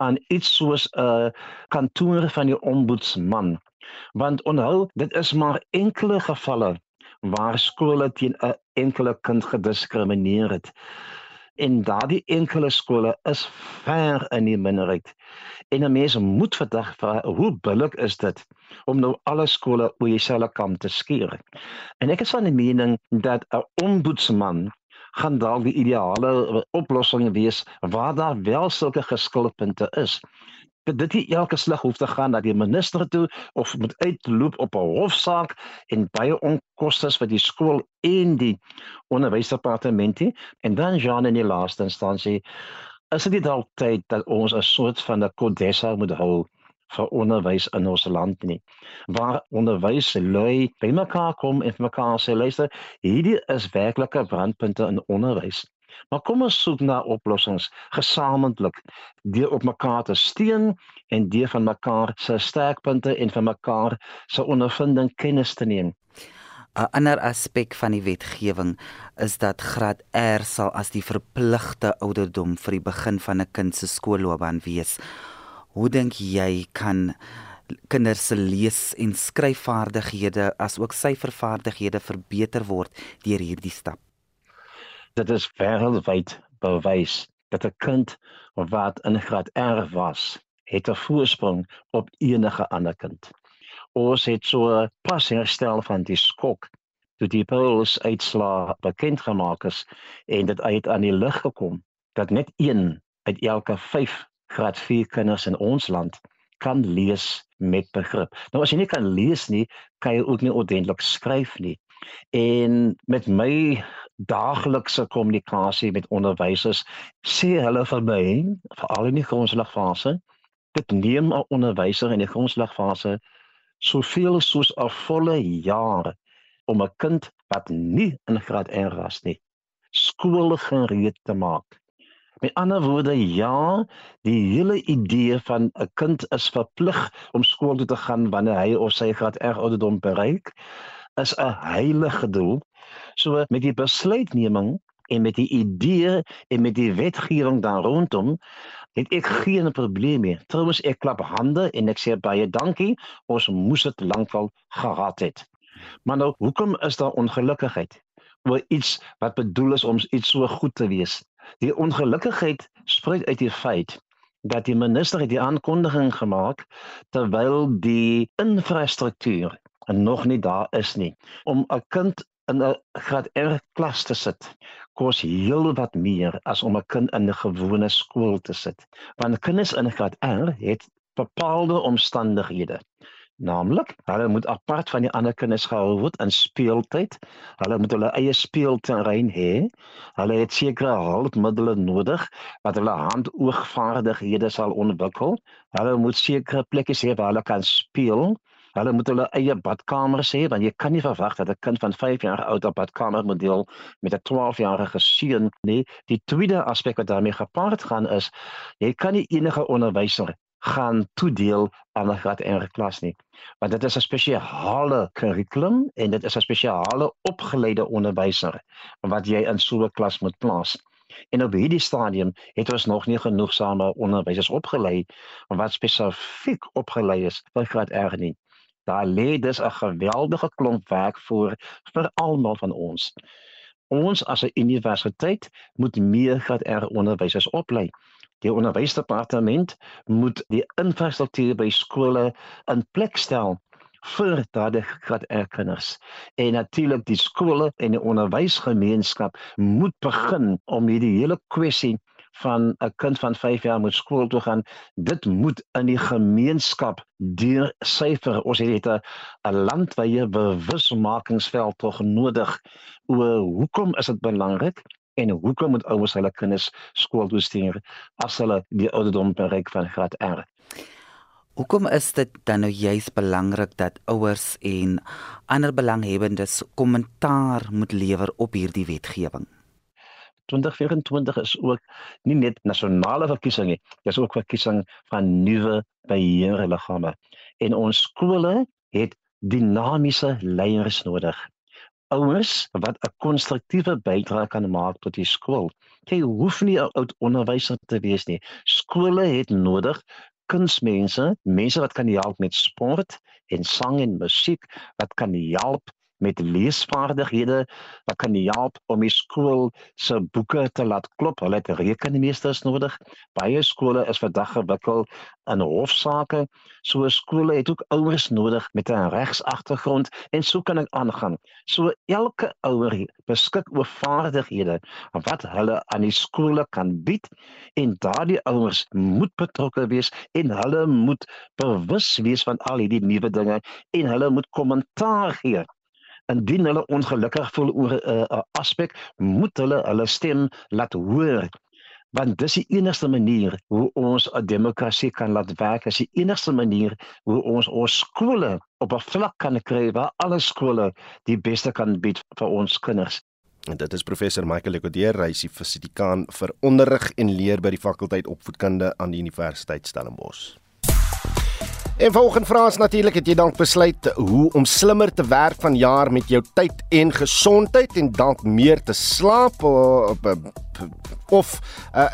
aan iets soos 'n uh, kantoor van die ombudsman. Want onthou, dit is maar enkele gevalle waar skole teen 'n enkele kind gediskrimineer het. En daardie enkele skole is ver in die minderheid. En 'n mens moet vandag vra hoe billik is dit om nou alle skole oor dieselfde kam te skeer. En ek is van die mening dat 'n ombudsman gaan dalk die ideale oplossing wees waar daar wel sulke geskilpunte is dit nie elke slag hoef te gaan na die minister toe of moet uitloop op 'n hofsaak en baie onkostes vir die skool en die onderwysdepartement nie en dan Jean in die laaste instansie is dit dalk tyd dat ons 'n soort van 'n kodessa moet hou vir onderwys in ons land nie waar onderwys lui bymekaar kom en mekaar sê luister hierdie is werklike brandpunte in onderwys Maar kom ons soek na oplossings gesamentlik deur op mekaar te steun en deur van mekaar se sterkpunte en van mekaar se ondervinding kennis te neem. 'n Ander aspek van die wetgewing is dat graad R sal as die verpligte ouderdom vir die begin van 'n kind se skoolloopbaan wees. Hoe dink jy kan kinders se lees- en skryfvaardighede asook syfervaardighede verbeter word deur hierdie stap? Dit is wêreldwyd bewys dat 'n kind wat in graad R was, het 'n voorsprong op enige ander kind. Ons het so pas herstel van die skok toe die polls uitslaa bekend gemaak is en dit uit aan die lig gekom dat net 1 uit elke 5 graad 4 kinders in ons land kan lees met begrip. Nou as jy nie kan lees nie, kan jy ook nie ordentlik skryf nie. En met my daaglikse kommunikasie met onderwysers sê hulle vir my veral in die grondslagfase dit neem 'n onderwyser in die grondslagfase soveel soos 'n volle jaar om 'n kind wat nie in graad R was nie skool gereed te maak. Met ander woorde ja, die hele idee van 'n kind is verplig om skool toe te gaan wanneer hy of sy graad R ouderdom bereik is 'n heilige doel So met die besluitneming en met die idee en met die wetgewing daar rondom het ek geen probleem mee. Trouwens ek klap hande en ek sê baie dankie. Ons moes dit lankal gehad het. Maar nou hoekom is daar ongelukkigheid oor iets wat bedoel is om iets so goed te wees? Die ongelukkigheid spruit uit die feit dat die minister die aankondiging gemaak terwyl die infrastruktuur nog nie daar is nie om 'n kind in 'n graad R klas te sit kos heel wat meer as om 'n kind in 'n gewone skool te sit. Want kinders in graad R het bepaalde omstandighede. Naamlik, hulle moet apart van die ander kinders gehou word in speeltyd. Hulle moet hulle eie speelterrein hê. Hulle het sekere hulpmiddels nodig wat hulle hand-oogvaardighede sal ontwikkel. Hulle moet sekere plekke hê waar hulle kan speel. Hulle moet hulle eie badkamers hê want jy kan nie verwag dat 'n kind van 5 jaar oud op badkamer moet deel met 'n 12-jarige seun nie. Die tweede aspek wat daarmee gepaard gaan is jy kan nie enige onderwyser gaan toedeel aan 'n graad R klas nie. Want dit is 'n spesiale kurrikulum en dit is 'n spesiale opgeleide onderwyser wat jy in so 'n klas moet plaas. En op hierdie stadium het ons nog nie genoegsame onderwysers opgelei wat spesifiek opgelei is vir graad R nie. Daar lê dus 'n geweldige klomp werk voor vir almal van ons. Ons as 'n universiteit moet meer graad R onderwysers oplei. Die onderwysdepartement moet die infrastruktuur by skole in plek stel vir daardie graad R kinders. En natuurlik die skole en die onderwysgemeenskap moet begin om hierdie hele kwessie van 'n kind van 5 jaar moet skool toe gaan, dit moet in die gemeenskap deur syfer. Ons het 'n 'n landwye bewusmakingsveld tog nodig oor hoekom is dit belangrik en hoekom moet ouers hulle kinders skool toe stuur as hulle die ouderdom bereik van graad R. Hoekom is dit dan nou juist belangrik dat ouers en ander belanghebbendes kommentaar moet lewer op hierdie wetgewing? 2024 is ook nie net nasionale verkiesing nie, dis ook verkiesing van nuwe beheerliggame. En ons skole het dinamiese leiers nodig. Ouers wat 'n konstruktiewe bydrae kan maak tot die skool. Jy hoef nie 'n oud onderwyser te wees nie. Skole het nodig kunsmense, mense wat kan help met sport en sang en musiek, wat kan help met leesvaardighede wat kan help om die skool se boeke te laat klop. Hulle het rekenmeesters nodig. Baie skole is vandag gewikkel in hofsaake. So skole het ook ouers nodig met 'n regsagtergrond en so kan ek aangaan. So elke ouer beskik oor vaardighede wat hulle aan die skole kan bied en daardie ouers moet betrokke wees en hulle moet bewus wees van al hierdie nuwe dinge en hulle moet kommentaar gee indien hulle ongelukkig voel oor 'n uh, aspek, moet hulle hulle stem laat hoor want dis die enigste manier hoe ons 'n demokrasie kan laat werk is die enigste manier hoe ons ons skole op 'n vlak kan kry waar alle skole die beste kan bied vir ons kinders En dit is professor Michael Lekodeer, hy is die fisikaal vir onderrig en leer by die fakulteit opvoedkunde aan die Universiteit Stellenbosch. En volgens Frans natuurlik het jy dalk besluit hoe om slimmer te werk van jaar met jou tyd en gesondheid en dalk meer te slaap of of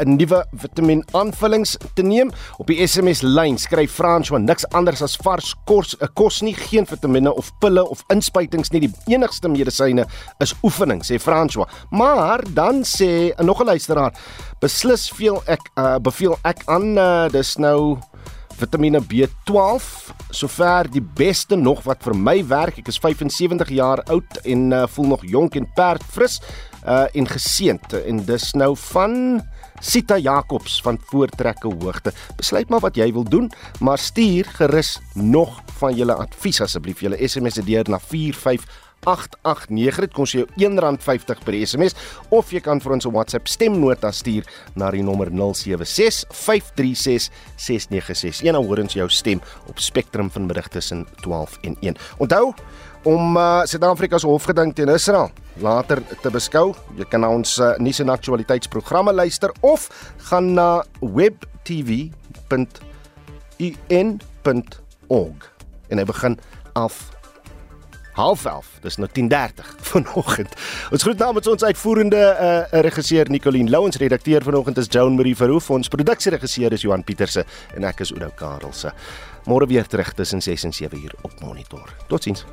'n nuwe vitamien aanvullings te neem. Op die SMS lyn skryf Frans van niks anders as vars kos, kos nie, geen vitamiene of pille of inspuitings nie. Die enigste medisyne is oefening, sê François. Maar dan sê 'n nog 'n luisteraar, beslis veel ek uh, beveel ek aan uh, dis nou Vitamiene B12, sover die beste nog wat vir my werk. Ek is 75 jaar oud en uh, voel nog jonk en perd fris uh en geseend en dis nou van Sita Jacobs van Voortrekke Hoogte. Besluit maar wat jy wil doen, maar stuur gerus nog van julle advies asseblief. Julle SMS se deur na 45 889 dit kos jou R1.50 per SMS of jy kan vir ons 'n WhatsApp stemnota stuur na die nommer 0765366961 en dan hoor ons jou stem op Spectrum vanmiddag tussen 12 en 1. Onthou om uh, Suid-Afrika se hofgeding teen Israel later te beskou. Jy kan na ons uh, nuus en aktualiteitsprogramme luister of gaan na webtv.un.org en hy begin af 11:30. Dis nou 10:30 vanoggend. Ons groet namens ons uitvoerende uh, regisseur Nicoline Lou, ons redakteur vanoggend is Joan Marie Verhoef, ons produksieregisseur is Johan Pieterse en ek is Oudo Karelse. Môre weer terug tussen 6 en 7 uur op Monitor. Totsiens.